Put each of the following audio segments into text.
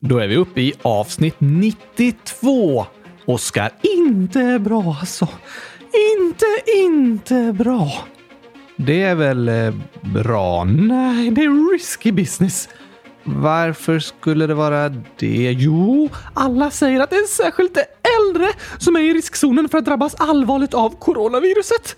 Då är vi uppe i avsnitt 92. Oskar, inte bra alltså. Inte, inte bra. Det är väl eh, bra? Nej, det är risky business. Varför skulle det vara det? Jo, alla säger att det är särskilt de äldre som är i riskzonen för att drabbas allvarligt av coronaviruset.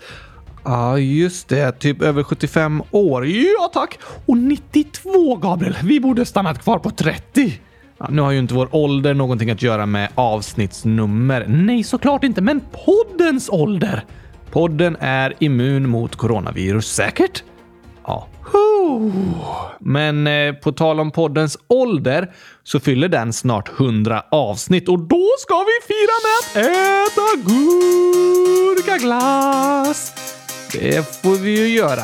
Ja, just det. Typ över 75 år. Ja, tack! Och 92, Gabriel. Vi borde stannat kvar på 30. Ja, nu har ju inte vår ålder någonting att göra med avsnittsnummer. Nej, såklart inte, men poddens ålder. Podden är immun mot coronavirus, säkert? Ja. Men eh, på tal om poddens ålder så fyller den snart 100 avsnitt och då ska vi fira med att äta gurkaglass. Det får vi ju göra.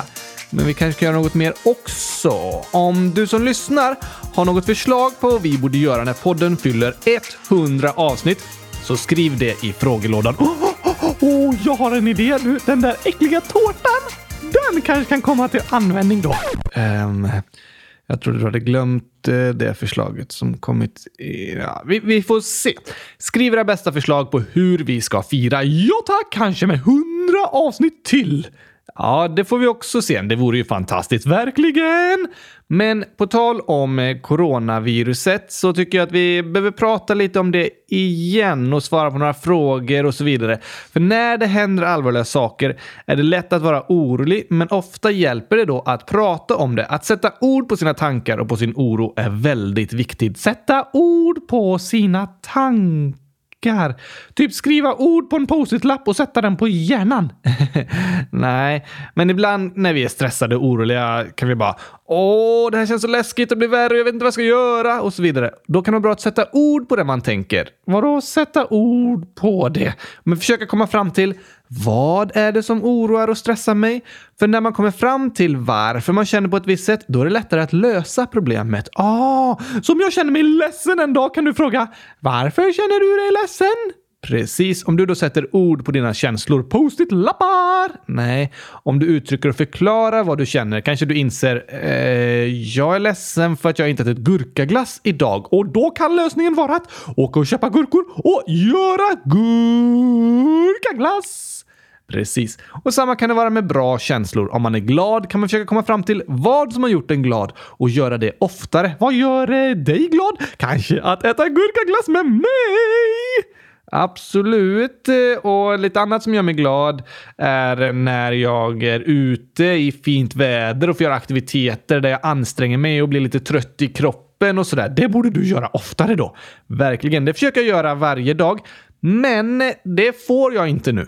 Men vi kanske kan göra något mer också. Om du som lyssnar har något förslag på vad vi borde göra när podden fyller 100 avsnitt så skriv det i frågelådan. Åh, oh, oh, oh, jag har en idé nu! Den där äckliga tårtan! Den kanske kan komma till användning då. Um, jag trodde du hade glömt uh, det förslaget som kommit. I, ja, vi, vi, får se. Skriv era bästa förslag på hur vi ska fira. Ja tack, kanske med hundra avsnitt till. Ja, det får vi också se. Det vore ju fantastiskt, verkligen! Men på tal om eh, coronaviruset så tycker jag att vi behöver prata lite om det igen och svara på några frågor och så vidare. För när det händer allvarliga saker är det lätt att vara orolig, men ofta hjälper det då att prata om det. Att sätta ord på sina tankar och på sin oro är väldigt viktigt. Sätta ord på sina tankar tankar. Typ skriva ord på en post-it-lapp och sätta den på hjärnan. Nej, men ibland när vi är stressade och oroliga kan vi bara Åh, det här känns så läskigt, det blir värre, jag vet inte vad jag ska göra och så vidare. Då kan det vara bra att sätta ord på det man tänker. Vadå sätta ord på det? Men försöka komma fram till vad är det som oroar och stressar mig? För när man kommer fram till varför man känner på ett visst sätt, då är det lättare att lösa problemet. Ah, så om jag känner mig ledsen en dag kan du fråga varför känner du dig ledsen? Precis. Om du då sätter ord på dina känslor, post-it-lappar! Nej, om du uttrycker och förklarar vad du känner kanske du inser eh, jag är ledsen för att jag inte ätit gurkaglass idag och då kan lösningen vara att åka och köpa gurkor och göra gurkaglass. Precis. Och samma kan det vara med bra känslor. Om man är glad kan man försöka komma fram till vad som har gjort en glad och göra det oftare. Vad gör eh, dig glad? Kanske att äta gurkaglass med mig! Absolut. Eh, och lite annat som gör mig glad är när jag är ute i fint väder och får göra aktiviteter där jag anstränger mig och blir lite trött i kroppen och sådär. Det borde du göra oftare då. Verkligen. Det försöker jag göra varje dag. Men eh, det får jag inte nu.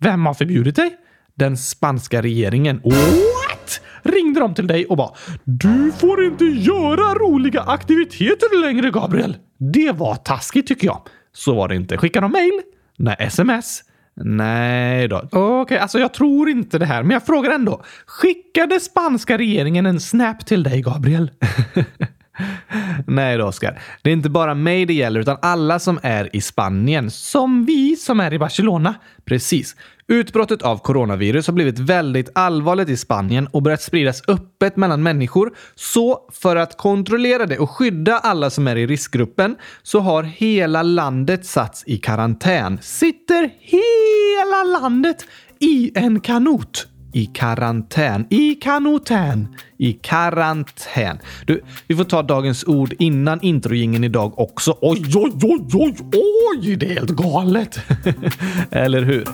Vem har förbjudit dig? Den spanska regeringen. What? Ringde de till dig och bara “Du får inte göra roliga aktiviteter längre, Gabriel”. Det var taskigt tycker jag. Så var det inte. Skickade de mail? Nej, sms? Nej då. Okej, okay, alltså jag tror inte det här, men jag frågar ändå. Skickade spanska regeringen en snap till dig, Gabriel? Nej då, Oskar. Det är inte bara mig det gäller, utan alla som är i Spanien. Som vi som är i Barcelona. Precis. Utbrottet av coronavirus har blivit väldigt allvarligt i Spanien och börjat spridas öppet mellan människor. Så för att kontrollera det och skydda alla som är i riskgruppen så har hela landet satts i karantän. Sitter hela landet i en kanot i karantän. I kanotän. I karantän. Du, vi får ta dagens ord innan introjingen idag också. Oj, oj, oj, oj, oj! Det är helt galet. Eller hur?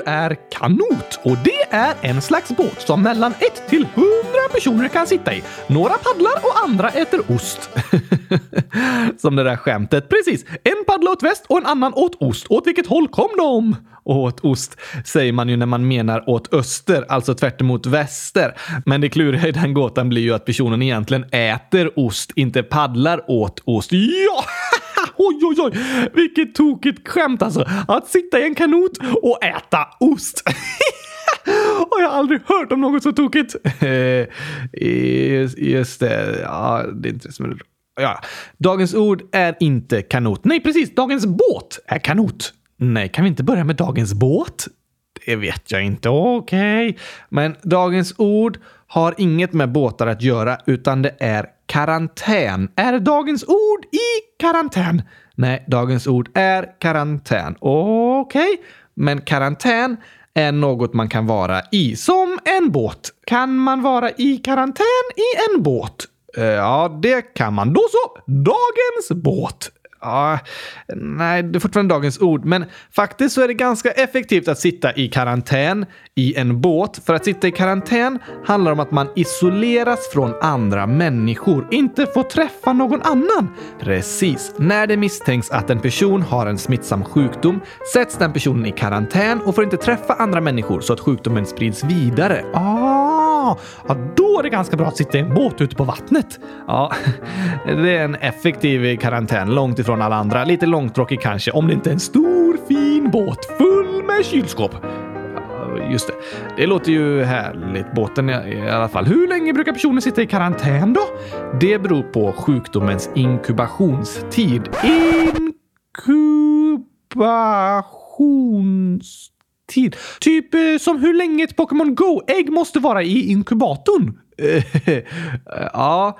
Ord är kanot och det är en slags båt som mellan 1 till 100 personer kan sitta i. Några paddlar och andra äter ost. som det där skämtet. Precis. En paddla åt väst och en annan åt ost. Åt vilket håll kom de? Åt ost säger man ju när man menar åt öster, alltså tvärt emot väster. Men det kluriga i den gåtan blir ju att personen egentligen äter ost, inte paddlar åt ost. Ja! Oj, oj, oj! Vilket tokigt skämt alltså! Att sitta i en kanot och äta ost. Har jag aldrig hört om något så tokigt. Eh, just det. Ja, det är inte det som är Ja, dagens ord är inte kanot. Nej, precis. Dagens båt är kanot. Nej, kan vi inte börja med dagens båt? Det vet jag inte. Okej. Okay. Men dagens ord har inget med båtar att göra, utan det är karantän. Är dagens ord i karantän? Nej, dagens ord är karantän. Okej, okay. men karantän är något man kan vara i, som en båt. Kan man vara i karantän i en båt? Eh, ja, det kan man. Då så! Dagens båt Ja, nej, det är fortfarande dagens ord, men faktiskt så är det ganska effektivt att sitta i karantän i en båt. För att sitta i karantän handlar om att man isoleras från andra människor, inte får träffa någon annan. Precis. När det misstänks att en person har en smittsam sjukdom sätts den personen i karantän och får inte träffa andra människor så att sjukdomen sprids vidare. Ah, ja, då är det ganska bra att sitta i en båt ute på vattnet. Ja, det är en effektiv karantän långt ifrån alla andra. Lite långtråkig kanske, om det inte är en stor fin båt full med kylskåp. Just det. Det låter ju härligt. Båten i alla fall. Hur länge brukar personen sitta i karantän då? Det beror på sjukdomens inkubationstid. Inkubations tid. Typ eh, som hur länge ett Pokémon Go-ägg måste vara i inkubatorn? ja,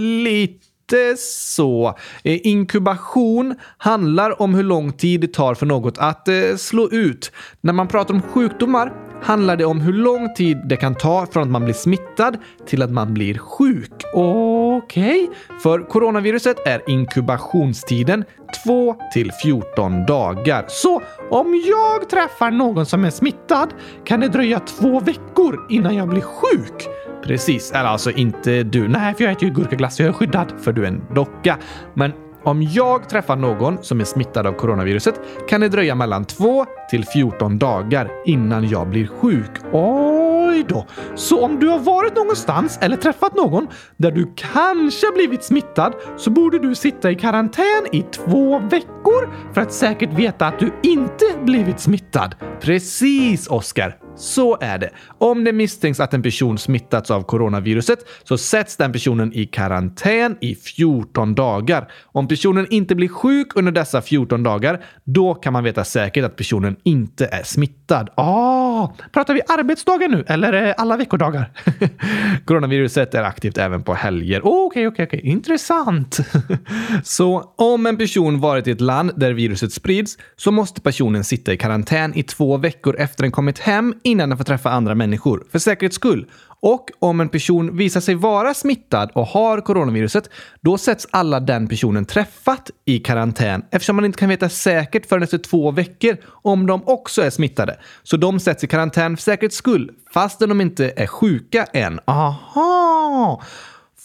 lite så. Eh, inkubation handlar om hur lång tid det tar för något att eh, slå ut. När man pratar om sjukdomar handlar det om hur lång tid det kan ta från att man blir smittad till att man blir sjuk. Okej? Okay. För coronaviruset är inkubationstiden 2 till 14 dagar. Så om jag träffar någon som är smittad kan det dröja två veckor innan jag blir sjuk. Precis, eller alltså inte du. Nej, för jag äter ju gurkaglass. Jag är skyddad för du är en docka. Men om jag träffar någon som är smittad av coronaviruset kan det dröja mellan 2 till 14 dagar innan jag blir sjuk. Oj då! Så om du har varit någonstans eller träffat någon där du kanske blivit smittad så borde du sitta i karantän i två veckor för att säkert veta att du inte blivit smittad. Precis, Oskar! Så är det. Om det misstänks att en person smittats av coronaviruset så sätts den personen i karantän i 14 dagar. Om personen inte blir sjuk under dessa 14 dagar, då kan man veta säkert att personen inte är smittad. Ah, pratar vi arbetsdagar nu eller alla veckodagar? coronaviruset är aktivt även på helger. Okej, okej, okej. Intressant. så om en person varit i ett land där viruset sprids så måste personen sitta i karantän i två veckor efter den kommit hem innan den får träffa andra människor, för säkerhets skull. Och om en person visar sig vara smittad och har coronaviruset, då sätts alla den personen träffat i karantän eftersom man inte kan veta säkert förrän efter två veckor om de också är smittade. Så de sätts i karantän för säkerhets skull, fastän de inte är sjuka än. Aha!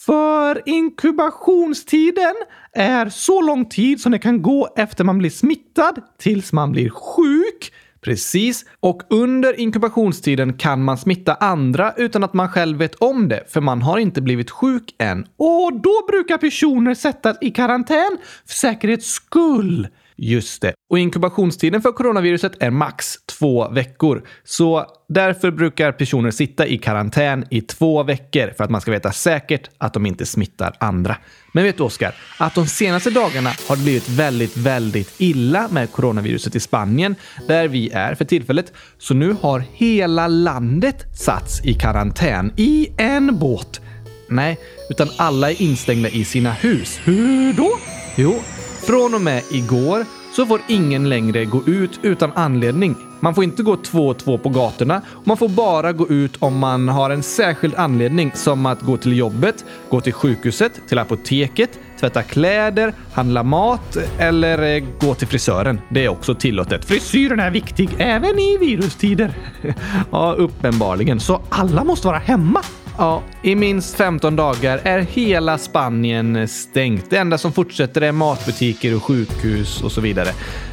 För inkubationstiden är så lång tid som det kan gå efter man blir smittad tills man blir sjuk. Precis, och under inkubationstiden kan man smitta andra utan att man själv vet om det, för man har inte blivit sjuk än. Och då brukar personer sättas i karantän för säkerhets skull. Just det. Och inkubationstiden för coronaviruset är max två veckor. Så därför brukar personer sitta i karantän i två veckor för att man ska veta säkert att de inte smittar andra. Men vet du Oskar, att de senaste dagarna har det blivit väldigt, väldigt illa med coronaviruset i Spanien, där vi är för tillfället. Så nu har hela landet satts i karantän i en båt. Nej, utan alla är instängda i sina hus. Hur då? Jo, från och med igår så får ingen längre gå ut utan anledning. Man får inte gå två och två på gatorna och man får bara gå ut om man har en särskild anledning som att gå till jobbet, gå till sjukhuset, till apoteket, tvätta kläder, handla mat eller eh, gå till frisören. Det är också tillåtet. Frisyren är viktig även i virustider. ja, uppenbarligen. Så alla måste vara hemma. Ja, i minst 15 dagar är hela Spanien stängt. Det enda som fortsätter är matbutiker och sjukhus och så vidare.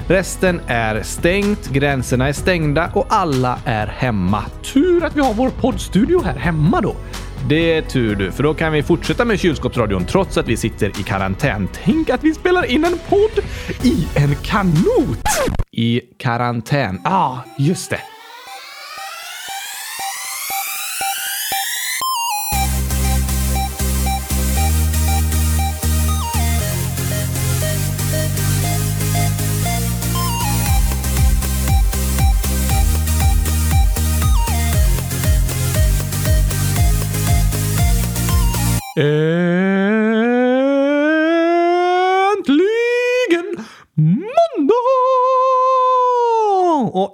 Resten är stängt, gränserna är stängda och alla är hemma. Tur att vi har vår poddstudio här hemma då. Det är tur du, för då kan vi fortsätta med kylskåpsradion trots att vi sitter i karantän. Tänk att vi spelar in en podd i en kanot! I karantän. Ja, ah, just det.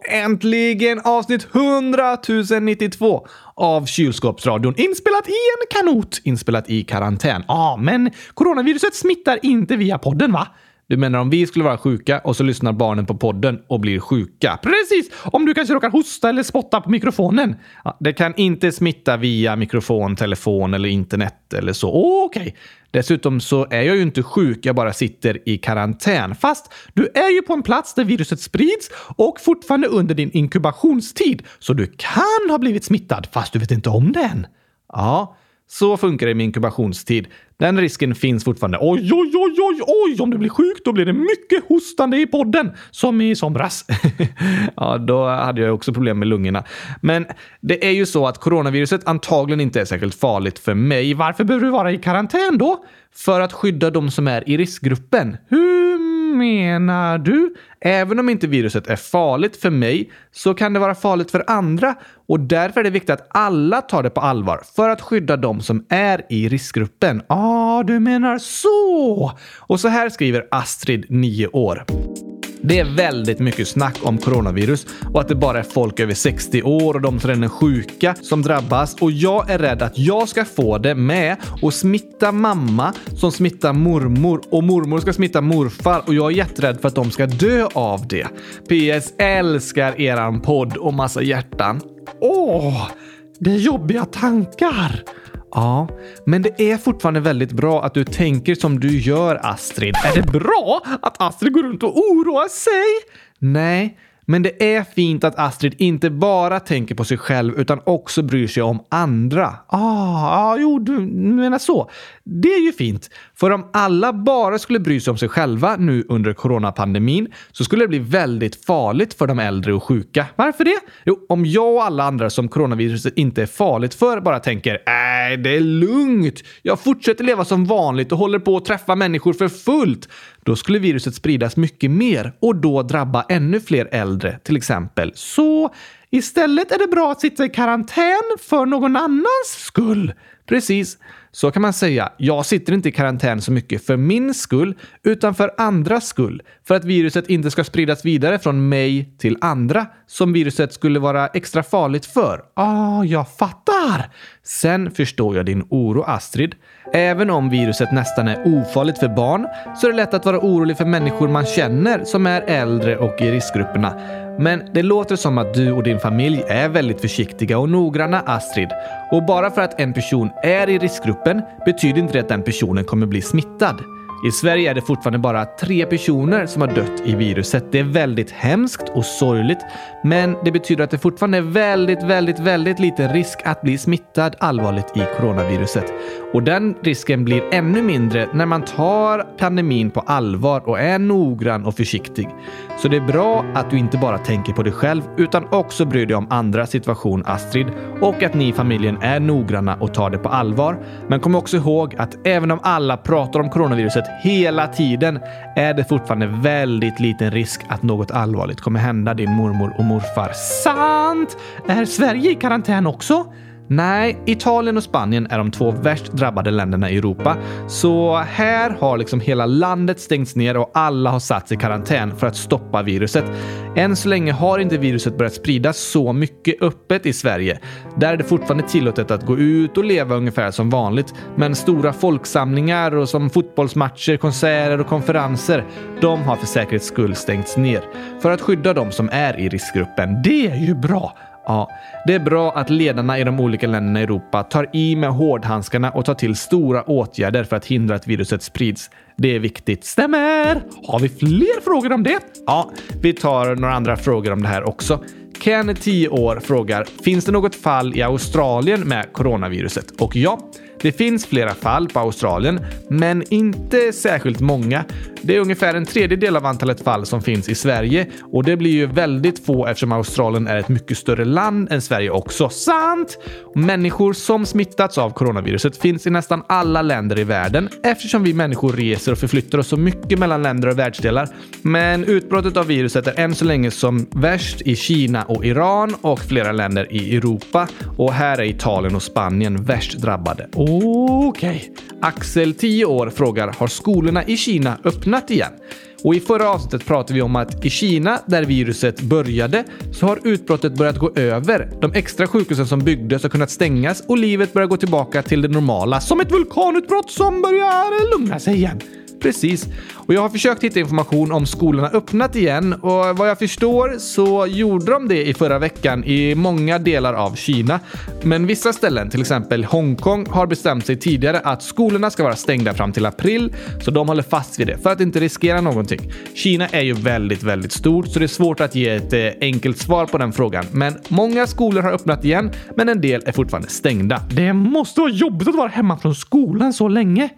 Äntligen avsnitt 100 092 av Kylskåpsradion. Inspelat i en kanot, inspelat i karantän. Ja, ah, men coronaviruset smittar inte via podden va? Du menar om vi skulle vara sjuka och så lyssnar barnen på podden och blir sjuka? Precis! Om du kanske råkar hosta eller spotta på mikrofonen. Ja, det kan inte smitta via mikrofon, telefon eller internet eller så. Oh, Okej. Okay. Dessutom så är jag ju inte sjuk, jag bara sitter i karantän. Fast du är ju på en plats där viruset sprids och fortfarande under din inkubationstid. Så du kan ha blivit smittad fast du vet inte om det än. Ja, så funkar det med inkubationstid. Den risken finns fortfarande. Oj, oj, oj, oj, oj! Om du blir sjuk, då blir det mycket hostande i podden. Som i somras. ja, då hade jag också problem med lungorna. Men det är ju så att coronaviruset antagligen inte är särskilt farligt för mig. Varför behöver du vara i karantän då? För att skydda de som är i riskgruppen. Hur menar du? Även om inte viruset är farligt för mig så kan det vara farligt för andra och därför är det viktigt att alla tar det på allvar för att skydda de som är i riskgruppen. Ja, ah, du menar så! Och så här skriver Astrid, 9 år. Det är väldigt mycket snack om coronavirus och att det bara är folk över 60 år och de som redan är sjuka som drabbas. Och jag är rädd att jag ska få det med och smitta mamma som smittar mormor och mormor ska smitta morfar och jag är jätterädd för att de ska dö av det. PS älskar eran podd och massa hjärtan. Åh, det är jobbiga tankar. Ja, men det är fortfarande väldigt bra att du tänker som du gör, Astrid. Är det bra att Astrid går runt och oroar sig? Nej, men det är fint att Astrid inte bara tänker på sig själv utan också bryr sig om andra. Ah, ah, jo, du menar så. Det är ju fint. För om alla bara skulle bry sig om sig själva nu under coronapandemin så skulle det bli väldigt farligt för de äldre och sjuka. Varför det? Jo, om jag och alla andra som coronaviruset inte är farligt för bara tänker nej, det är lugnt. Jag fortsätter leva som vanligt och håller på att träffa människor för fullt. Då skulle viruset spridas mycket mer och då drabba ännu fler äldre till exempel. Så istället är det bra att sitta i karantän för någon annans skull. Precis. Så kan man säga. Jag sitter inte i karantän så mycket för min skull, utan för andras skull. För att viruset inte ska spridas vidare från mig till andra som viruset skulle vara extra farligt för. Ah, jag fattar! Sen förstår jag din oro, Astrid. Även om viruset nästan är ofarligt för barn så är det lätt att vara orolig för människor man känner som är äldre och i riskgrupperna. Men det låter som att du och din familj är väldigt försiktiga och noggranna, Astrid. Och bara för att en person är i riskgruppen betyder inte det att den personen kommer bli smittad. I Sverige är det fortfarande bara tre personer som har dött i viruset. Det är väldigt hemskt och sorgligt, men det betyder att det fortfarande är väldigt, väldigt, väldigt liten risk att bli smittad allvarligt i coronaviruset. Och den risken blir ännu mindre när man tar pandemin på allvar och är noggrann och försiktig. Så det är bra att du inte bara tänker på dig själv utan också bryr dig om andras situation, Astrid, och att ni i familjen är noggranna och tar det på allvar. Men kom också ihåg att även om alla pratar om coronaviruset hela tiden är det fortfarande väldigt liten risk att något allvarligt kommer hända din mormor och morfar. Sant! Är Sverige i karantän också? Nej, Italien och Spanien är de två värst drabbade länderna i Europa. Så här har liksom hela landet stängts ner och alla har satts i karantän för att stoppa viruset. Än så länge har inte viruset börjat spridas så mycket öppet i Sverige. Där är det fortfarande tillåtet att gå ut och leva ungefär som vanligt. Men stora folksamlingar och som fotbollsmatcher, konserter och konferenser, de har för säkerhets skull stängts ner. För att skydda de som är i riskgruppen. Det är ju bra! Ja, det är bra att ledarna i de olika länderna i Europa tar i med hårdhandskarna och tar till stora åtgärder för att hindra att viruset sprids. Det är viktigt. Stämmer! Har vi fler frågor om det? Ja, vi tar några andra frågor om det här också. Ken, 10 år, frågar “Finns det något fall i Australien med coronaviruset?” Och ja, det finns flera fall på Australien, men inte särskilt många. Det är ungefär en tredjedel av antalet fall som finns i Sverige och det blir ju väldigt få eftersom Australien är ett mycket större land än Sverige också. Sant! Människor som smittats av coronaviruset finns i nästan alla länder i världen eftersom vi människor reser och förflyttar oss så mycket mellan länder och världsdelar. Men utbrottet av viruset är än så länge som värst i Kina och Iran och flera länder i Europa. Och här är Italien och Spanien värst drabbade. Okej. Okay. Axel, 10 år, frågar har skolorna i Kina öppnat igen? Och i förra avsnittet pratade vi om att i Kina, där viruset började, så har utbrottet börjat gå över. De extra sjukhusen som byggdes har kunnat stängas och livet börjar gå tillbaka till det normala. Som ett vulkanutbrott som börjar lugna sig igen. Precis. Och jag har försökt hitta information om skolorna öppnat igen och vad jag förstår så gjorde de det i förra veckan i många delar av Kina. Men vissa ställen, till exempel Hongkong, har bestämt sig tidigare att skolorna ska vara stängda fram till april, så de håller fast vid det för att inte riskera någonting. Kina är ju väldigt, väldigt stort, så det är svårt att ge ett eh, enkelt svar på den frågan. Men många skolor har öppnat igen, men en del är fortfarande stängda. Det måste vara jobbigt att vara hemma från skolan så länge.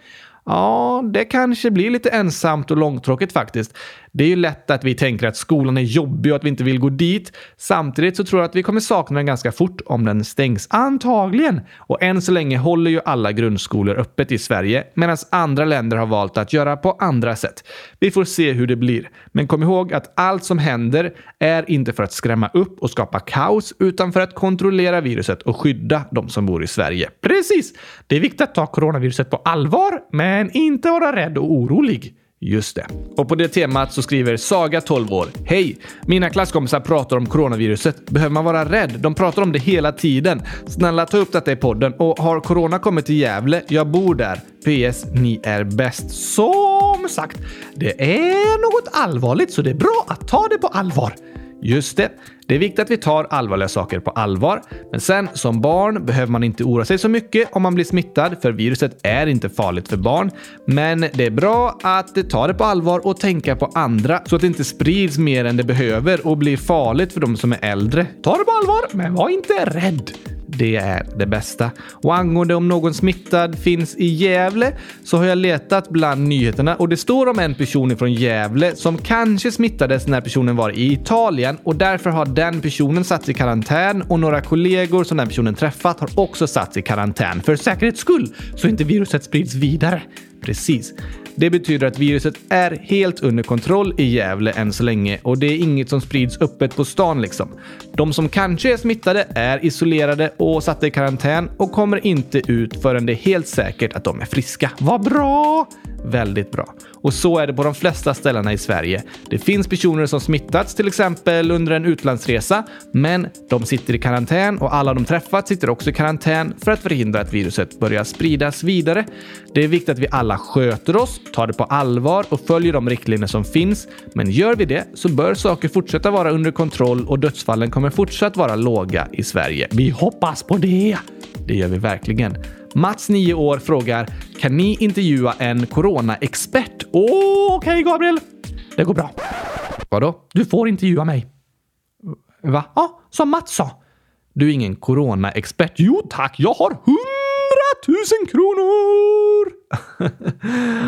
Ja, det kanske blir lite ensamt och långtråkigt faktiskt. Det är ju lätt att vi tänker att skolan är jobbig och att vi inte vill gå dit. Samtidigt så tror jag att vi kommer sakna den ganska fort om den stängs. Antagligen! Och än så länge håller ju alla grundskolor öppet i Sverige medan andra länder har valt att göra på andra sätt. Vi får se hur det blir. Men kom ihåg att allt som händer är inte för att skrämma upp och skapa kaos utan för att kontrollera viruset och skydda de som bor i Sverige. Precis! Det är viktigt att ta coronaviruset på allvar, men inte vara rädd och orolig. Just det. Och på det temat så skriver Saga 12 år. Hej! Mina klasskompisar pratar om coronaviruset. Behöver man vara rädd? De pratar om det hela tiden. Snälla ta upp detta i podden. Och har corona kommit till Gävle? Jag bor där. PS. Ni är bäst. Som sagt, det är något allvarligt så det är bra att ta det på allvar. Just det. Det är viktigt att vi tar allvarliga saker på allvar. Men sen som barn behöver man inte oroa sig så mycket om man blir smittad, för viruset är inte farligt för barn. Men det är bra att ta det på allvar och tänka på andra så att det inte sprids mer än det behöver och blir farligt för de som är äldre. Ta det på allvar, men var inte rädd. Det är det bästa. Och angående om någon smittad finns i Gävle så har jag letat bland nyheterna och det står om en person från Gävle som kanske smittades när personen var i Italien och därför har den personen satts i karantän och några kollegor som den personen träffat har också satts i karantän för säkerhets skull så inte viruset sprids vidare. Precis. Det betyder att viruset är helt under kontroll i Gävle än så länge och det är inget som sprids öppet på stan liksom. De som kanske är smittade är isolerade och satta i karantän och kommer inte ut förrän det är helt säkert att de är friska. Vad bra! Väldigt bra. Och så är det på de flesta ställena i Sverige. Det finns personer som smittats, till exempel under en utlandsresa, men de sitter i karantän och alla de träffat sitter också i karantän för att förhindra att viruset börjar spridas vidare. Det är viktigt att vi alla sköter oss, tar det på allvar och följer de riktlinjer som finns. Men gör vi det så bör saker fortsätta vara under kontroll och dödsfallen kommer fortsatt vara låga i Sverige. Vi hoppas på det! Det gör vi verkligen. Mats, 9 år, frågar “Kan ni intervjua en coronaexpert?” Okej, okay, Gabriel. Det går bra. Vadå? Du får intervjua mig. Va? Ja, som Mats sa. Du är ingen coronaexpert. Jo tack, jag har hund tusen kronor!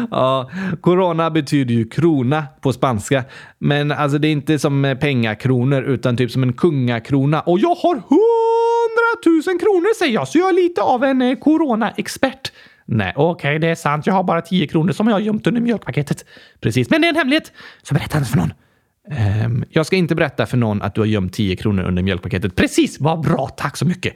ja, corona betyder ju krona på spanska. Men alltså det är inte som pengakronor utan typ som en kungakrona. Och jag har hundratusen kronor säger jag, så jag är lite av en coronaexpert. corona-expert. Nej, okej, okay, det är sant. Jag har bara 10 kronor som jag har gömt under mjölkpaketet. Precis, men det är en hemlighet. Så berätta inte för någon. Um, jag ska inte berätta för någon att du har gömt 10 kronor under mjölkpaketet. Precis, vad bra. Tack så mycket.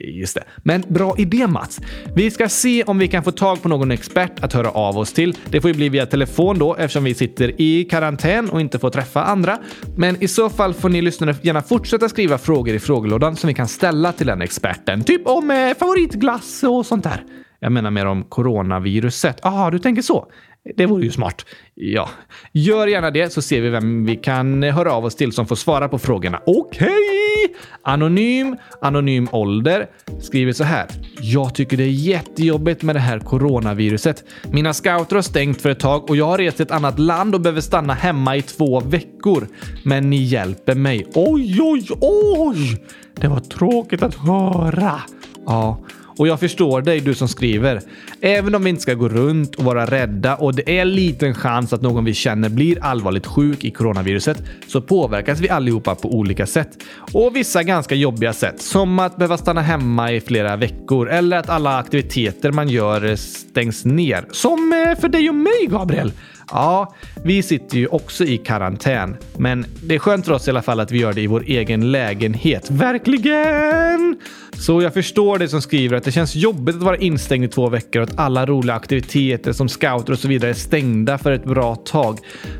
Just det. Men bra idé Mats. Vi ska se om vi kan få tag på någon expert att höra av oss till. Det får ju bli via telefon då eftersom vi sitter i karantän och inte får träffa andra. Men i så fall får ni lyssnare gärna fortsätta skriva frågor i frågelådan som vi kan ställa till den experten. Typ om eh, favoritglass och sånt där. Jag menar mer om coronaviruset. Jaha, du tänker så. Det vore ju smart. Ja, gör gärna det så ser vi vem vi kan höra av oss till som får svara på frågorna. Okej! Okay. Anonym, anonym ålder skriver så här. Jag tycker det är jättejobbigt med det här coronaviruset. Mina scouter har stängt för ett tag och jag har rest till ett annat land och behöver stanna hemma i två veckor. Men ni hjälper mig. Oj, oj, oj! Det var tråkigt att höra. Ja, och jag förstår dig, du som skriver. Även om vi inte ska gå runt och vara rädda och det är liten chans att någon vi känner blir allvarligt sjuk i coronaviruset så påverkas vi allihopa på olika sätt. Och vissa ganska jobbiga sätt, som att behöva stanna hemma i flera veckor eller att alla aktiviteter man gör stängs ner. Som eh, för dig och mig, Gabriel. Ja, vi sitter ju också i karantän, men det är skönt för oss i alla fall att vi gör det i vår egen lägenhet. Verkligen! Så jag förstår det som skriver att det känns jobbigt att vara instängd i två veckor och att alla roliga aktiviteter som scouter och så vidare är stängda för ett bra tag.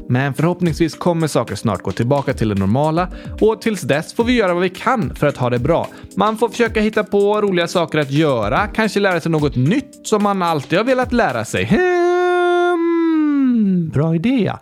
Men förhoppningsvis kommer saker snart gå tillbaka till det normala och tills dess får vi göra vad vi kan för att ha det bra. Man får försöka hitta på roliga saker att göra, kanske lära sig något nytt som man alltid har velat lära sig. Bra idé.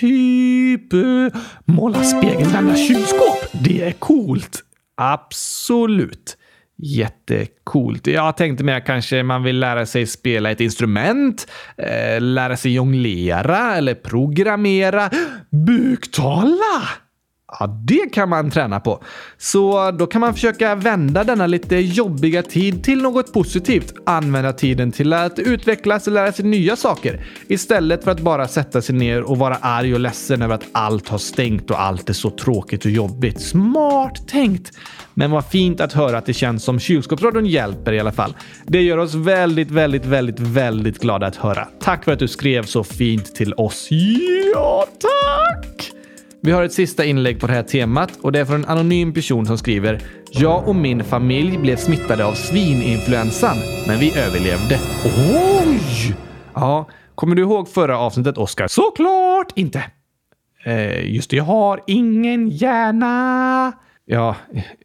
Typ uh, måla spegelvända kylskåp. Det är coolt. Absolut. Jättecoolt. Jag tänkte mer kanske man vill lära sig spela ett instrument, eh, lära sig jonglera eller programmera. Buktala! Ja, det kan man träna på. Så då kan man försöka vända denna lite jobbiga tid till något positivt. Använda tiden till att utvecklas och lära sig nya saker. Istället för att bara sätta sig ner och vara arg och ledsen över att allt har stängt och allt är så tråkigt och jobbigt. Smart tänkt! Men vad fint att höra att det känns som kylskåpsradion hjälper i alla fall. Det gör oss väldigt, väldigt, väldigt, väldigt glada att höra. Tack för att du skrev så fint till oss. Ja, tack! Vi har ett sista inlägg på det här temat och det är från en anonym person som skriver “Jag och min familj blev smittade av svininfluensan, men vi överlevde.” Oj! Ja, kommer du ihåg förra avsnittet, Oskar? Såklart inte! Eh, just det, jag har ingen hjärna. Ja,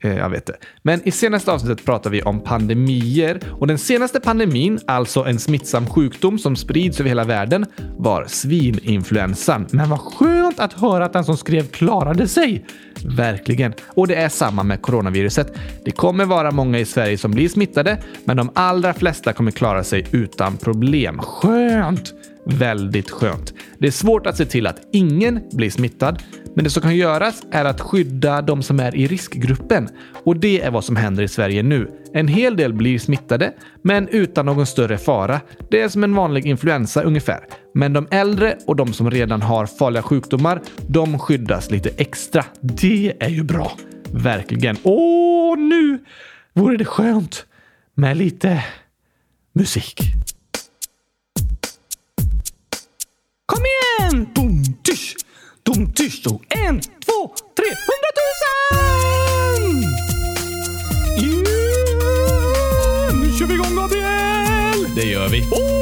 eh, jag vet det. Men i senaste avsnittet pratar vi om pandemier och den senaste pandemin, alltså en smittsam sjukdom som sprids över hela världen, var svininfluensan. Men vad skönt att höra att den som skrev klarade sig! Verkligen. Och det är samma med coronaviruset. Det kommer vara många i Sverige som blir smittade, men de allra flesta kommer klara sig utan problem. Skönt! Väldigt skönt. Det är svårt att se till att ingen blir smittad, men det som kan göras är att skydda de som är i riskgruppen. Och det är vad som händer i Sverige nu. En hel del blir smittade, men utan någon större fara. Det är som en vanlig influensa ungefär. Men de äldre och de som redan har farliga sjukdomar, de skyddas lite extra. Det är ju bra. Verkligen. Åh, nu vore det skönt med lite musik. Kom igen! Boom, tysch! Dum, tysch, och en, två, tre, hundratusen! Yeah! Nu kör vi igång, Gabriel! Det gör vi. Oh!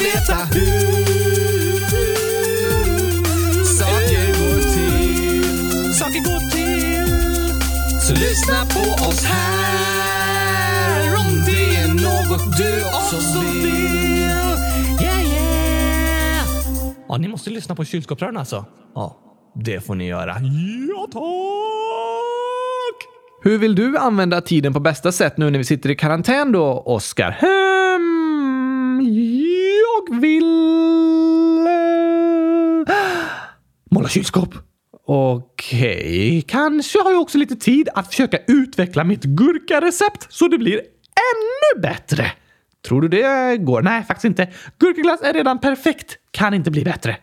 oss här om det är något du också vill. Yeah, yeah. Ja, ni måste lyssna på kylskåpsrören alltså. Ja, det får ni göra. Ja, tack! Hur vill du använda tiden på bästa sätt nu när vi sitter i karantän då, Oskar? Hmm, jag vill... eh, Måla kylskåp. Okej, kanske har jag också lite tid att försöka utveckla mitt gurkarecept så det blir ännu bättre. Tror du det går? Nej, faktiskt inte. Gurkaglass är redan perfekt. Kan inte bli bättre.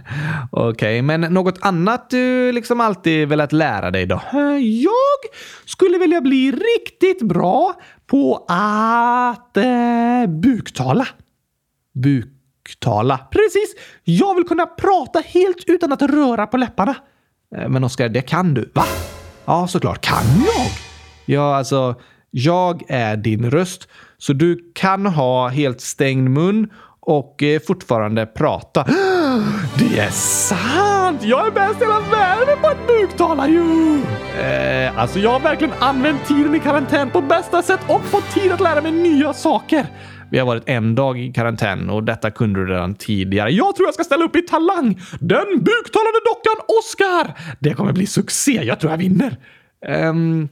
Okej, men något annat du liksom alltid velat lära dig då? Eh, jag skulle vilja bli riktigt bra på att eh, buktala. Buktala. Precis! Jag vill kunna prata helt utan att röra på läpparna. Eh, men Oskar, det kan du. Va? Ja, såklart. Kan jag? Ja, alltså, jag är din röst. Så du kan ha helt stängd mun och eh, fortfarande prata. Det är sant! Jag är bäst i hela världen på att buktala ju! Eh, alltså, jag har verkligen använt tiden i karantän på bästa sätt och fått tid att lära mig nya saker. Vi har varit en dag i karantän och detta kunde du redan tidigare. Jag tror jag ska ställa upp i Talang! Den buktalande dockan Oscar! Det kommer bli succé. Jag tror jag vinner. Um,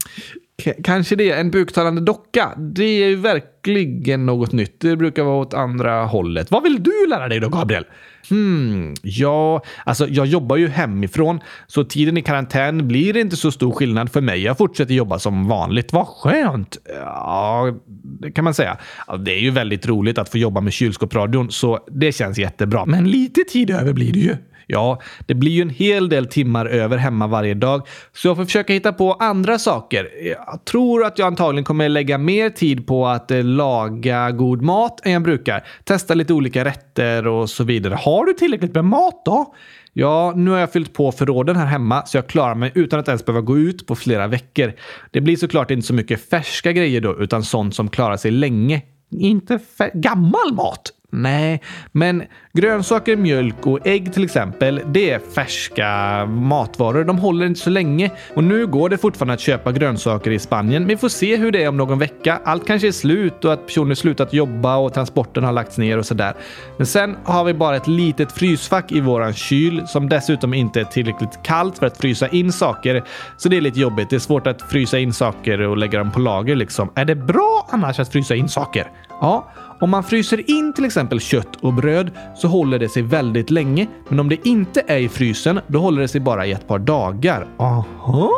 kanske det. En buktalande docka. Det är ju verkligen något nytt. Det brukar vara åt andra hållet. Vad vill du lära dig då, Gabriel? Hmm, ja, alltså jag jobbar ju hemifrån, så tiden i karantän blir inte så stor skillnad för mig. Jag fortsätter jobba som vanligt. Vad skönt! Ja, det kan man säga. Det är ju väldigt roligt att få jobba med kylskåpsradion, så det känns jättebra. Men lite tid över blir det ju. Ja, det blir ju en hel del timmar över hemma varje dag, så jag får försöka hitta på andra saker. Jag tror att jag antagligen kommer lägga mer tid på att eh, laga god mat än jag brukar. Testa lite olika rätter och så vidare. Har du tillräckligt med mat då? Ja, nu har jag fyllt på förråden här hemma så jag klarar mig utan att ens behöva gå ut på flera veckor. Det blir såklart inte så mycket färska grejer då, utan sånt som klarar sig länge. Inte gammal mat. Nej, men grönsaker, mjölk och ägg till exempel, det är färska matvaror. De håller inte så länge och nu går det fortfarande att köpa grönsaker i Spanien. Men vi får se hur det är om någon vecka. Allt kanske är slut och att personer slutat jobba och transporten har lagts ner och sådär. Men sen har vi bara ett litet frysfack i våran kyl som dessutom inte är tillräckligt kallt för att frysa in saker. Så det är lite jobbigt. Det är svårt att frysa in saker och lägga dem på lager liksom. Är det bra annars att frysa in saker? Ja, om man fryser in till exempel kött och bröd så håller det sig väldigt länge. Men om det inte är i frysen, då håller det sig bara i ett par dagar. Aha!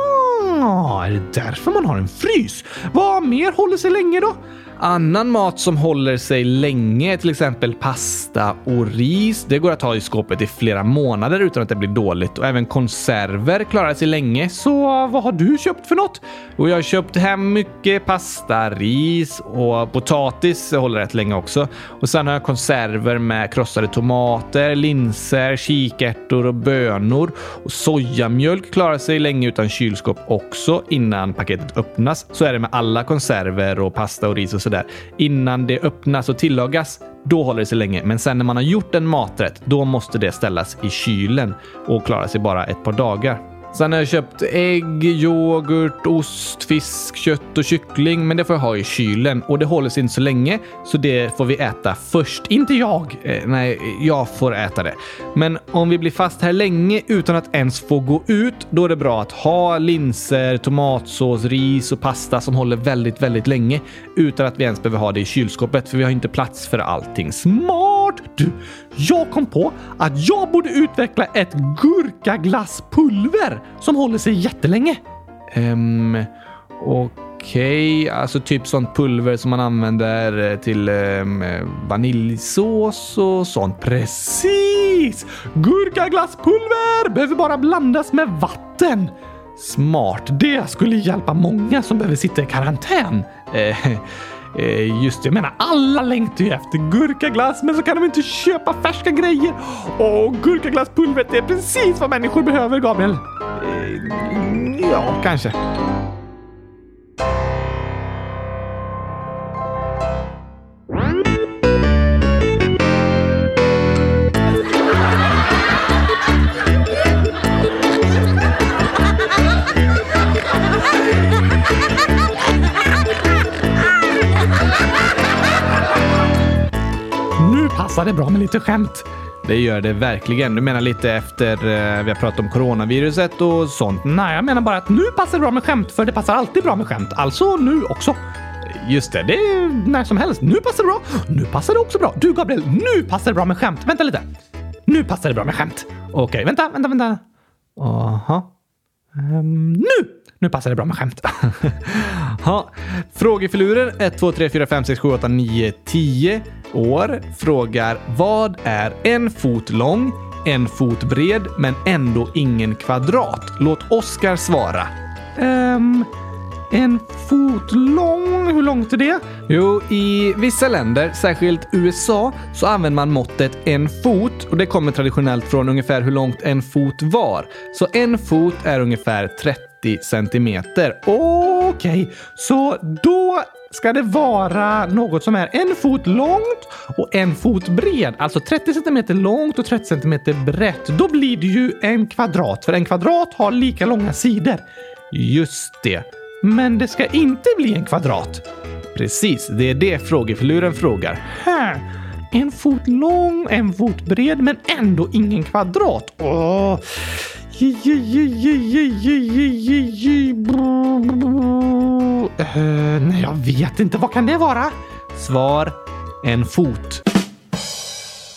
Är det därför man har en frys? Vad mer håller sig länge då? Annan mat som håller sig länge, till exempel pasta och ris, det går att ha i skåpet i flera månader utan att det blir dåligt. Och även konserver klarar sig länge. Så vad har du köpt för något? Och jag har köpt hem mycket pasta, ris och potatis håller rätt länge också. Och sen har jag konserver med krossade tomater, linser, kikärtor och bönor. Och sojamjölk klarar sig länge utan kylskåp också innan paketet öppnas. Så är det med alla konserver och pasta och ris och sådär. Innan det öppnas och tillagas, då håller det sig länge. Men sen när man har gjort en maträtt, då måste det ställas i kylen och klara sig bara ett par dagar. Sen har jag köpt ägg, yoghurt, ost, fisk, kött och kyckling, men det får jag ha i kylen och det håller sig inte så länge, så det får vi äta först. Inte jag! Eh, nej, jag får äta det. Men om vi blir fast här länge utan att ens få gå ut, då är det bra att ha linser, tomatsås, ris och pasta som håller väldigt, väldigt länge utan att vi ens behöver ha det i kylskåpet, för vi har inte plats för allting. Smart! Du, jag kom på att jag borde utveckla ett gurkaglasspulver som håller sig jättelänge. Ehm, okej. Okay. alltså typ sånt pulver som man använder eh, till um, vaniljsås och sånt. Precis! Gurkaglasspulver behöver bara blandas med vatten. Smart. Det skulle hjälpa många som behöver sitta i karantän. Eh, eh, just det, jag menar alla längtar ju efter gurkaglass, men så kan de inte köpa färska grejer. Och gurkaglasspulvret är precis vad människor behöver, Gabriel. Eh, ja, kanske. Passar det bra med lite skämt. Det gör det verkligen. Du menar lite efter eh, vi har pratat om coronaviruset och sånt? Nej, jag menar bara att nu passar det bra med skämt, för det passar alltid bra med skämt. Alltså nu också. Just det, Det är när som helst. Nu passar det bra. Nu passar det också bra. Du Gabriel, nu passar det bra med skämt. Vänta lite. Nu passar det bra med skämt. Okej, vänta, vänta, vänta. Aha. Ehm, nu! Nu passar det bra med skämt. Ha. Frågefiluren 1, 2, 3, 4, 5, 6, 7, 8, 9, 10 år frågar vad är en fot lång, en fot bred men ändå ingen kvadrat? Låt Oskar svara. Um, en fot lång. Hur långt är det? Jo, i vissa länder, särskilt USA, så använder man måttet en fot och det kommer traditionellt från ungefär hur långt en fot var. Så en fot är ungefär 30 centimeter. Okej, så då ska det vara något som är en fot långt och en fot bred. Alltså 30 centimeter långt och 30 centimeter brett. Då blir det ju en kvadrat, för en kvadrat har lika långa sidor. Just det. Men det ska inte bli en kvadrat. Precis, det är det frågefiluren frågar. Här. En fot lång, en fot bred, men ändå ingen kvadrat. Åh. Nej, jag vet inte. Vad kan det vara? Svar. En fot.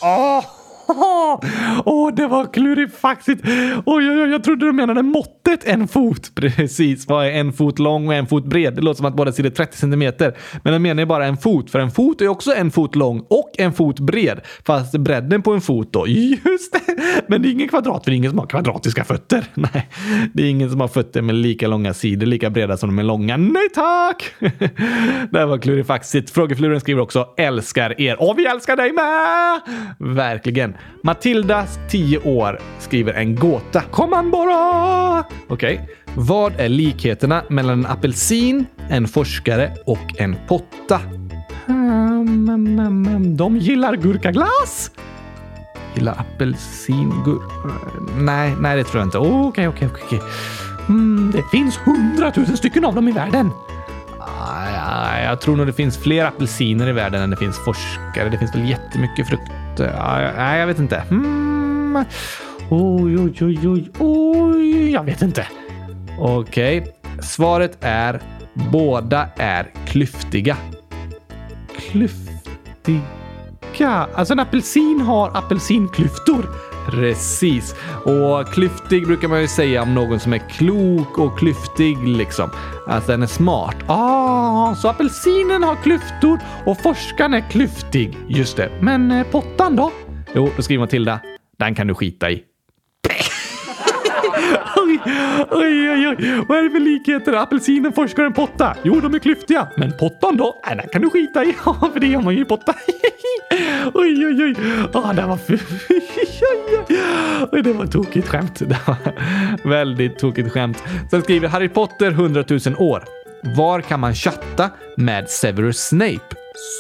Oh! Åh, det var klurifaxigt. Oj, oj, oj, jag trodde du menade måttet en fot. Precis, vad är en fot lång och en fot bred? Det låter som att båda sidor är 30 centimeter. Men den menar ju bara en fot, för en fot är också en fot lång och en fot bred. Fast bredden på en fot då, just det! Men det är ingen kvadrat, för det är ingen som har kvadratiska fötter. Nej, det är ingen som har fötter med lika långa sidor, lika breda som de är långa. Nej tack! det här var klurifaxigt. Frågefluren skriver också älskar er och vi älskar dig med! Verkligen. Matilda, 10 år, skriver en gåta. Kom an bara! Okej. Vad är likheterna mellan en apelsin, en forskare och en potta? Um, um, um, de gillar gurkaglass. Gillar apelsin. Nej, nej det tror jag inte. Okej, okej, okej. Mm, det finns hundratusen stycken av dem i världen. ah, jag tror nog det finns fler apelsiner i världen än det finns forskare. Det finns väl jättemycket frukt att... Eh, nej, jag vet inte. Mm. Oj, oj, oj, oj, oj. Jag vet inte. Okej. Svaret är båda är klyftiga. Klyftiga. Alltså en apelsin har apelsinklyftor. Precis. Och klyftig brukar man ju säga om någon som är klok och klyftig liksom. Att den är smart. Ah, så apelsinen har klyftor och forskaren är klyftig. Just det. Men eh, pottan då? Jo, då skriver Matilda. Den kan du skita i. Oj, oj, oj. Vad är det för likheter? Apelsinen, forskaren, potta. Jo, de är klyftiga. Men pottan då? Nej, den kan du skita i. Ja, för det gör man ju i potta. oj, oj, oj. Ah, det var Oj, det var ett tokigt skämt. Det var väldigt tokigt skämt. Sen skriver Harry Potter 100 000 år. Var kan man chatta med Severus Snape?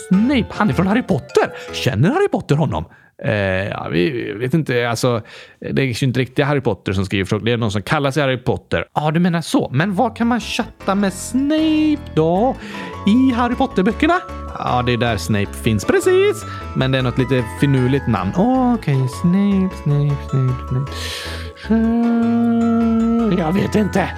Snape, han är från Harry Potter. Känner Harry Potter honom? Eh, ja, vi vet inte, alltså. Det är ju inte riktigt Harry Potter som skriver frågor. Det är någon som kallar sig Harry Potter. Ja, du menar så. Men var kan man chatta med Snape då? I Harry Potter-böckerna? Ja, det är där Snape finns precis. Men det är något lite finurligt namn. Okej, Snape, Snape, Snape, Snape. Jag vet inte.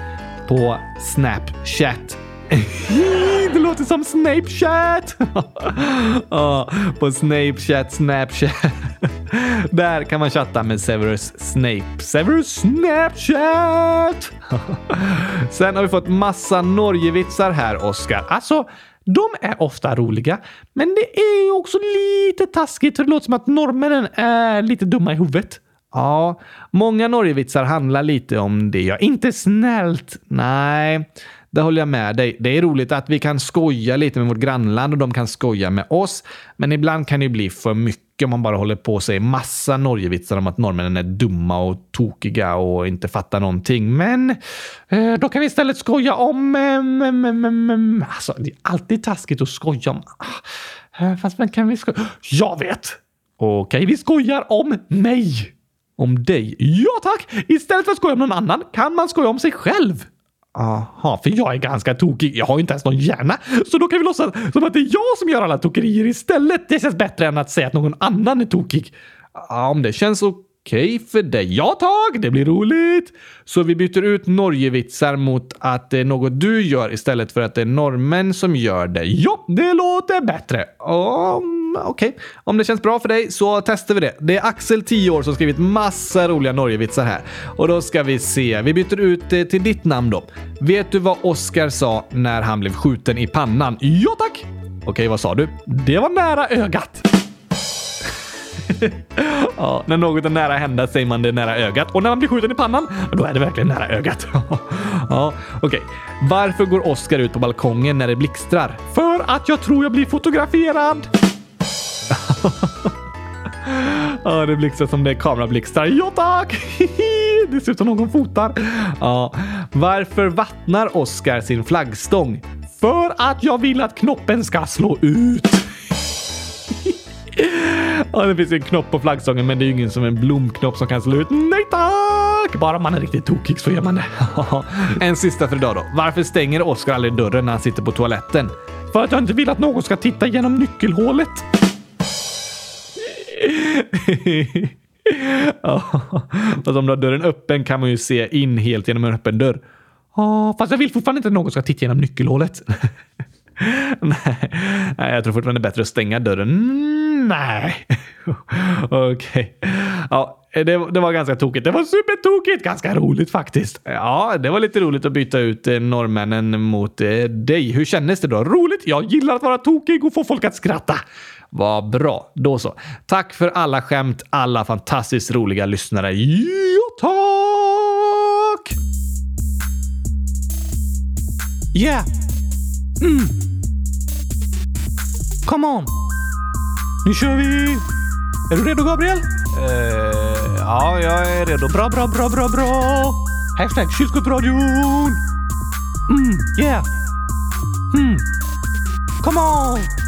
På Snapchat. Det låter som Snapchat. Ja, på Snapchat, Snapchat. Där kan man chatta med Severus Snape. Severus Snapchat! Sen har vi fått massa Norgevitsar här, Oskar. Alltså, de är ofta roliga, men det är ju också lite taskigt för det låter som att norrmännen är lite dumma i huvudet. Ja, många Norgevitsar handlar lite om det. Ja, inte snällt. Nej, det håller jag med dig. Det är roligt att vi kan skoja lite med vårt grannland och de kan skoja med oss. Men ibland kan det bli för mycket om man bara håller på och säger massa Norgevitsar om att norrmännen är dumma och tokiga och inte fattar någonting. Men eh, då kan vi istället skoja om... Eh, alltså, det är alltid taskigt att skoja om... Ah, eh, fast men kan vi skoja? Jag vet! Okej, vi skojar om mig. Om dig? Ja tack! Istället för att skoja om någon annan kan man skoja om sig själv. Aha, för jag är ganska tokig. Jag har ju inte ens någon hjärna. Så då kan vi låtsas som att det är jag som gör alla tokerier istället. Det känns bättre än att säga att någon annan är tokig. Ja, om det känns okej okay för dig. Ja tack, det blir roligt! Så vi byter ut Norgevitsar mot att det är något du gör istället för att det är norrmän som gör det. Ja, det låter bättre. Um, Okej, okay. om det känns bra för dig så testar vi det. Det är Axel, 10 år, som skrivit massa roliga Norgevitsar här. Och då ska vi se. Vi byter ut det till ditt namn då. Vet du vad Oscar sa när han blev skjuten i pannan? Ja tack! Okej, okay, vad sa du? Det var nära ögat. ja, när något är nära hända säger man det är nära ögat och när man blir skjuten i pannan, då är det verkligen nära ögat. ja, Okej, okay. varför går Oscar ut på balkongen när det blixtrar? För att jag tror jag blir fotograferad. ja, det blixtrar som det är kamerablixtar. Ja tack! det ser ut som någon fotar. Ja. Varför vattnar Oscar sin flaggstång? För att jag vill att knoppen ska slå ut. Ja, det finns en knopp på flaggstången, men det är ju ingen som en blomknopp som kan slå ut. Nej tack! Bara man är riktigt tokig så gör man det. en sista för idag då. Varför stänger Oskar aldrig dörren när han sitter på toaletten? För att jag inte vill att någon ska titta genom nyckelhålet. ja, fast om du har dörren öppen kan man ju se in helt genom en öppen dörr. Ja, fast jag vill fortfarande inte att någon ska titta genom nyckelhålet. nej, jag tror fortfarande det är bättre att stänga dörren. Mm, nej. Okej. Okay. Ja, det, det, var ganska tokigt. Det var supertokigt! Ganska roligt faktiskt. Ja, det var lite roligt att byta ut eh, norrmännen mot eh, dig. Hur kändes det då? Roligt! Jag gillar att vara tokig och få folk att skratta. Vad bra. Då så. Tack för alla skämt, alla fantastiskt roliga lyssnare. Ja, tack! Yeah! Mm. Come on! Nu kör vi! Är du redo Gabriel? Uh, ja, jag är redo. Bra, bra, bra, bra, bra! Hashtag kylskåpsradion! Mm, yeah! Hmm. Come on!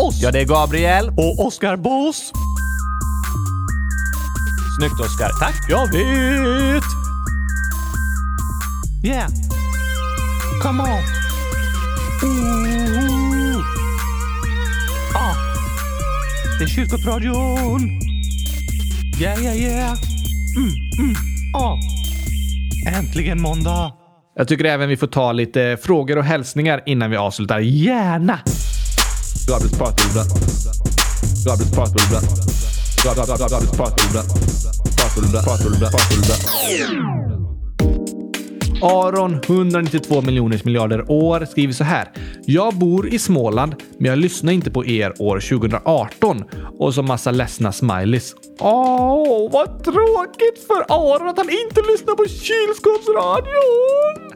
oss. Ja, det är Gabriel. Och Oskar Boss. Snyggt Oskar. Tack. Jag vet. Yeah. Come on. Ooh. Ah. Det är Kyrkopradion. Yeah, yeah, yeah. Mm, mm. Ah. Äntligen måndag. Jag tycker även vi får ta lite frågor och hälsningar innan vi avslutar. Gärna! Aron, 192 miljoners miljarder år, skriver så här. Jag bor i Småland, men jag lyssnar inte på er år 2018. Och så massa ledsna smileys. Åh, vad tråkigt för Aron att han inte lyssnar på kylskåpsradion!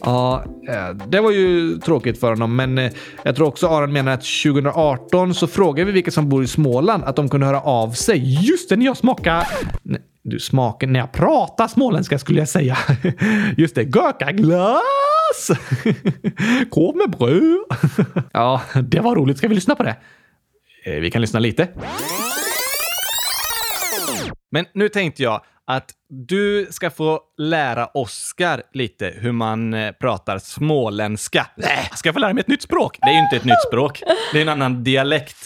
Ja, eh, det var ju tråkigt för honom, men eh, jag tror också Aron menar att 2018 så frågade vi vilka som bor i Småland att de kunde höra av sig. Just det, när jag smakar... Du smakar... När jag pratar småländska skulle jag säga. Just det, gurkaglass! Korv med bröd. Ja, det var roligt. Ska vi lyssna på det? Eh, vi kan lyssna lite. Men nu tänkte jag att du ska få lära Oskar lite hur man eh, pratar småländska. Nej, ska jag få lära mig ett nytt språk? Det är ju inte ett nytt språk. Det är en annan dialekt.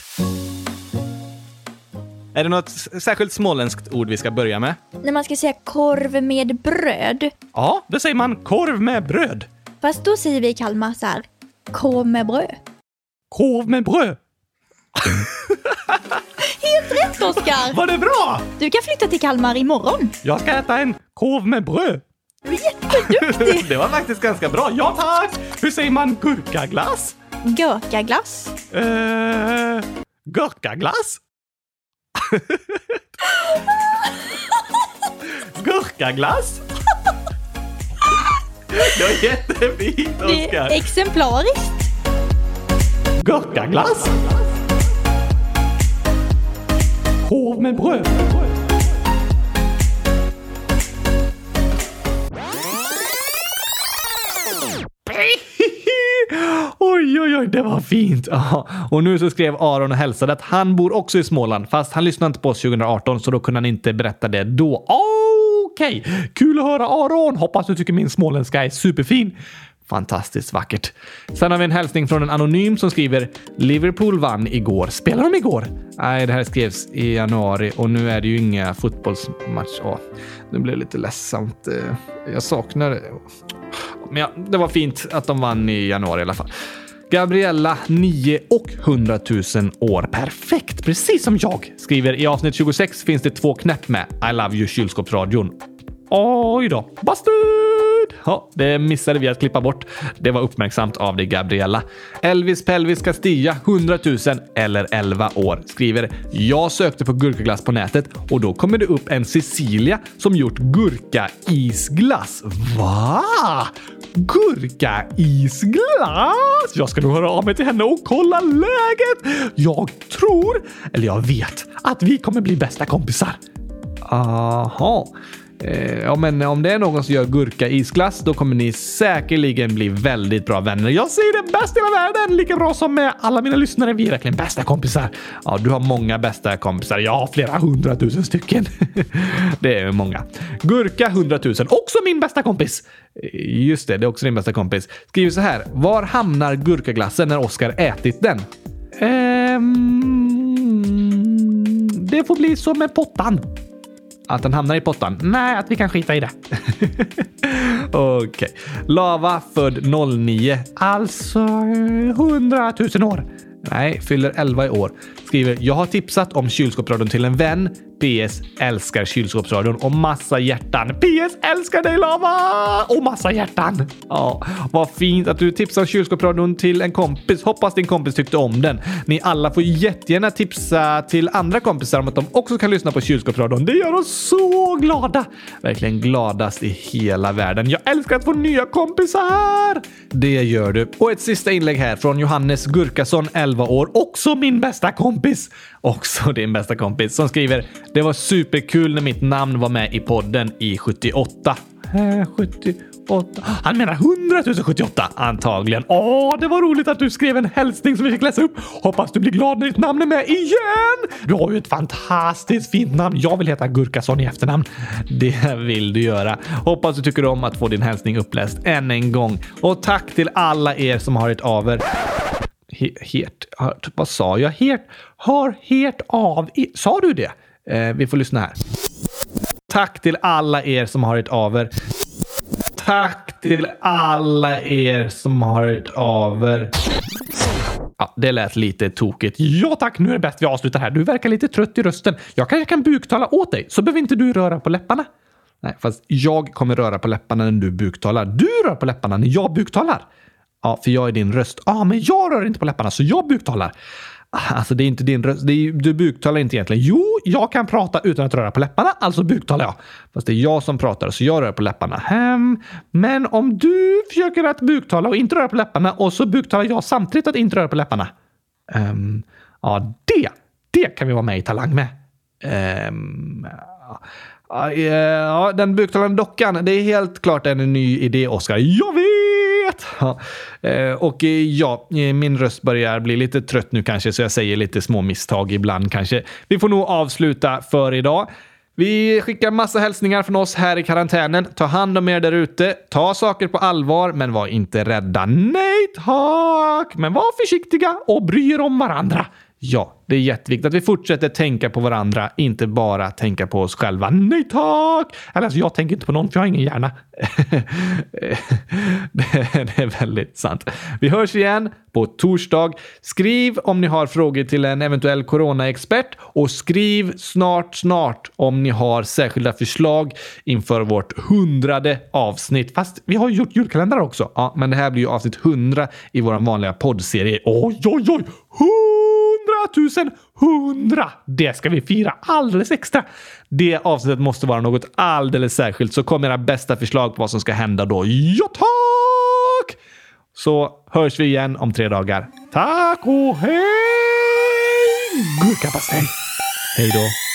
Är det något särskilt småländskt ord vi ska börja med? När man ska säga korv med bröd. Ja, då säger man korv med bröd. Fast då säger vi i Kalmar så här. Korv med bröd. Korv med bröd. Helt rätt Oskar! Var det bra? Du kan flytta till Kalmar imorgon. Jag ska äta en korv med bröd. Du är jätteduktig! Det var faktiskt ganska bra. Ja, tack! Hur säger man gurkaglass? Gurkaglass. Eh, gurkaglass? Gurkaglass? Det var jättefint, Det är Oskar! exemplariskt. Gurkaglass? Korv med bröd. Oj, oj, oj, det var fint. Ja, och nu så skrev Aron och hälsade att han bor också i Småland, fast han lyssnade inte på oss 2018 så då kunde han inte berätta det då. Okej, kul att höra Aron. Hoppas du tycker min småländska är superfin. Fantastiskt vackert. Sen har vi en hälsning från en anonym som skriver Liverpool vann igår. Spelar de igår? Nej, det här skrevs i januari och nu är det ju inga fotbollsmatch. Åh, nu blev det lite ledsamt. Eh, jag saknar det. Men ja, det var fint att de vann i januari i alla fall. Gabriella, 9 och 100 000 år. Perfekt, precis som jag. Skriver i avsnitt 26 finns det två knäpp med I love you kylskåpsradion. Oj då. Busted! Ja, det missade vi att klippa bort. Det var uppmärksamt av dig, Gabriella. Elvis Pelvis Castilla, 100 000 eller 11 år, skriver “Jag sökte på gurkaglass på nätet och då kommer det upp en Cecilia som gjort gurka-isglass. Va? Gurka-isglass? Jag ska nog höra av mig till henne och kolla läget. Jag tror, eller jag vet, att vi kommer bli bästa kompisar. Aha. Eh, Ja, men om det är någon som gör gurka isglass, då kommer ni säkerligen bli väldigt bra vänner. Jag säger det bäst i hela världen, lika bra som med alla mina lyssnare. Vi är verkligen bästa kompisar. Ja, du har många bästa kompisar. Jag har flera hundratusen stycken. det är många. Gurka hundratusen, också min bästa kompis. Eh, just det, det är också din bästa kompis. Skriver så här. Var hamnar gurkaglassen när Oskar ätit den? Ehm, det får bli som med pottan. Att den hamnar i pottan? Nej, att vi kan skita i det. Okej. Lava född 09. Alltså 100 000 år. Nej, fyller 11 i år. Skriver “Jag har tipsat om kylskåpsradion till en vän. PS. Älskar kylskåpsradion och massa hjärtan. PS. Älskar dig Lava! Och massa hjärtan. Ja, vad fint att du tipsar om kylskåpsradion till en kompis. Hoppas din kompis tyckte om den. Ni alla får jättegärna tipsa till andra kompisar om att de också kan lyssna på kylskåpsradion. Det gör oss så glada. Verkligen gladast i hela världen. Jag älskar att få nya kompisar! Det gör du. Och ett sista inlägg här från Johannes Gurkason, 11 år. Också min bästa kompis. Också din bästa kompis som skriver “Det var superkul när mitt namn var med i podden i 78”. Eh, 78. Han menar 100 078 antagligen. Åh, det var roligt att du skrev en hälsning som vi fick läsa upp. Hoppas du blir glad när ditt namn är med igen. Du har ju ett fantastiskt fint namn. Jag vill heta Gurkason i efternamn. Det vill du göra. Hoppas du tycker om att få din hälsning uppläst än en gång. Och tack till alla er som har hört av er. Hert? Helt, vad sa jag? Helt, har helt av er. Sa du det? Eh, vi får lyssna här. Tack till alla er som har hört av er. Tack till alla er som har hört av er. Ja, det lät lite tokigt. Ja tack, nu är det bäst vi avslutar här. Du verkar lite trött i rösten. Jag kanske kan buktala åt dig, så behöver inte du röra på läpparna. Nej, fast jag kommer röra på läpparna när du buktalar. Du rör på läpparna när jag buktalar. Ja, för jag är din röst. Ja, men jag rör inte på läpparna, så jag buktalar. Alltså, det är inte din röst. Det är, du buktalar inte egentligen. Jo, jag kan prata utan att röra på läpparna, alltså buktalar jag. Fast det är jag som pratar, så jag rör på läpparna. Hem. Men om du försöker att buktala och inte röra på läpparna och så buktalar jag samtidigt att inte röra på läpparna. Um, ja, det, det kan vi vara med i Talang med. Um, ja, ja, den buktalande dockan, det är helt klart en ny idé, Oskar. Jag vet! Ja, eh, och eh, ja, eh, min röst börjar bli lite trött nu kanske, så jag säger lite små misstag ibland kanske. Vi får nog avsluta för idag. Vi skickar massa hälsningar från oss här i karantänen. Ta hand om er där ute. Ta saker på allvar, men var inte rädda. Nej tack! Men var försiktiga och bry er om varandra. Ja, det är jätteviktigt att vi fortsätter tänka på varandra, inte bara tänka på oss själva. Nej tack! Eller alltså, jag tänker inte på någon för jag har ingen hjärna. det är väldigt sant. Vi hörs igen på torsdag. Skriv om ni har frågor till en eventuell coronaexpert och skriv snart, snart om ni har särskilda förslag inför vårt hundrade avsnitt. Fast vi har gjort julkalendrar också. Ja, men det här blir ju avsnitt 100 i vår vanliga poddserie. Oj, oj, oj! Hundratusen hundra! Det ska vi fira alldeles extra. Det avsnittet måste vara något alldeles särskilt, så kom med era bästa förslag på vad som ska hända då. Ja, tack! Så hörs vi igen om tre dagar. Tack och hej! Gurkapastej! Hej då!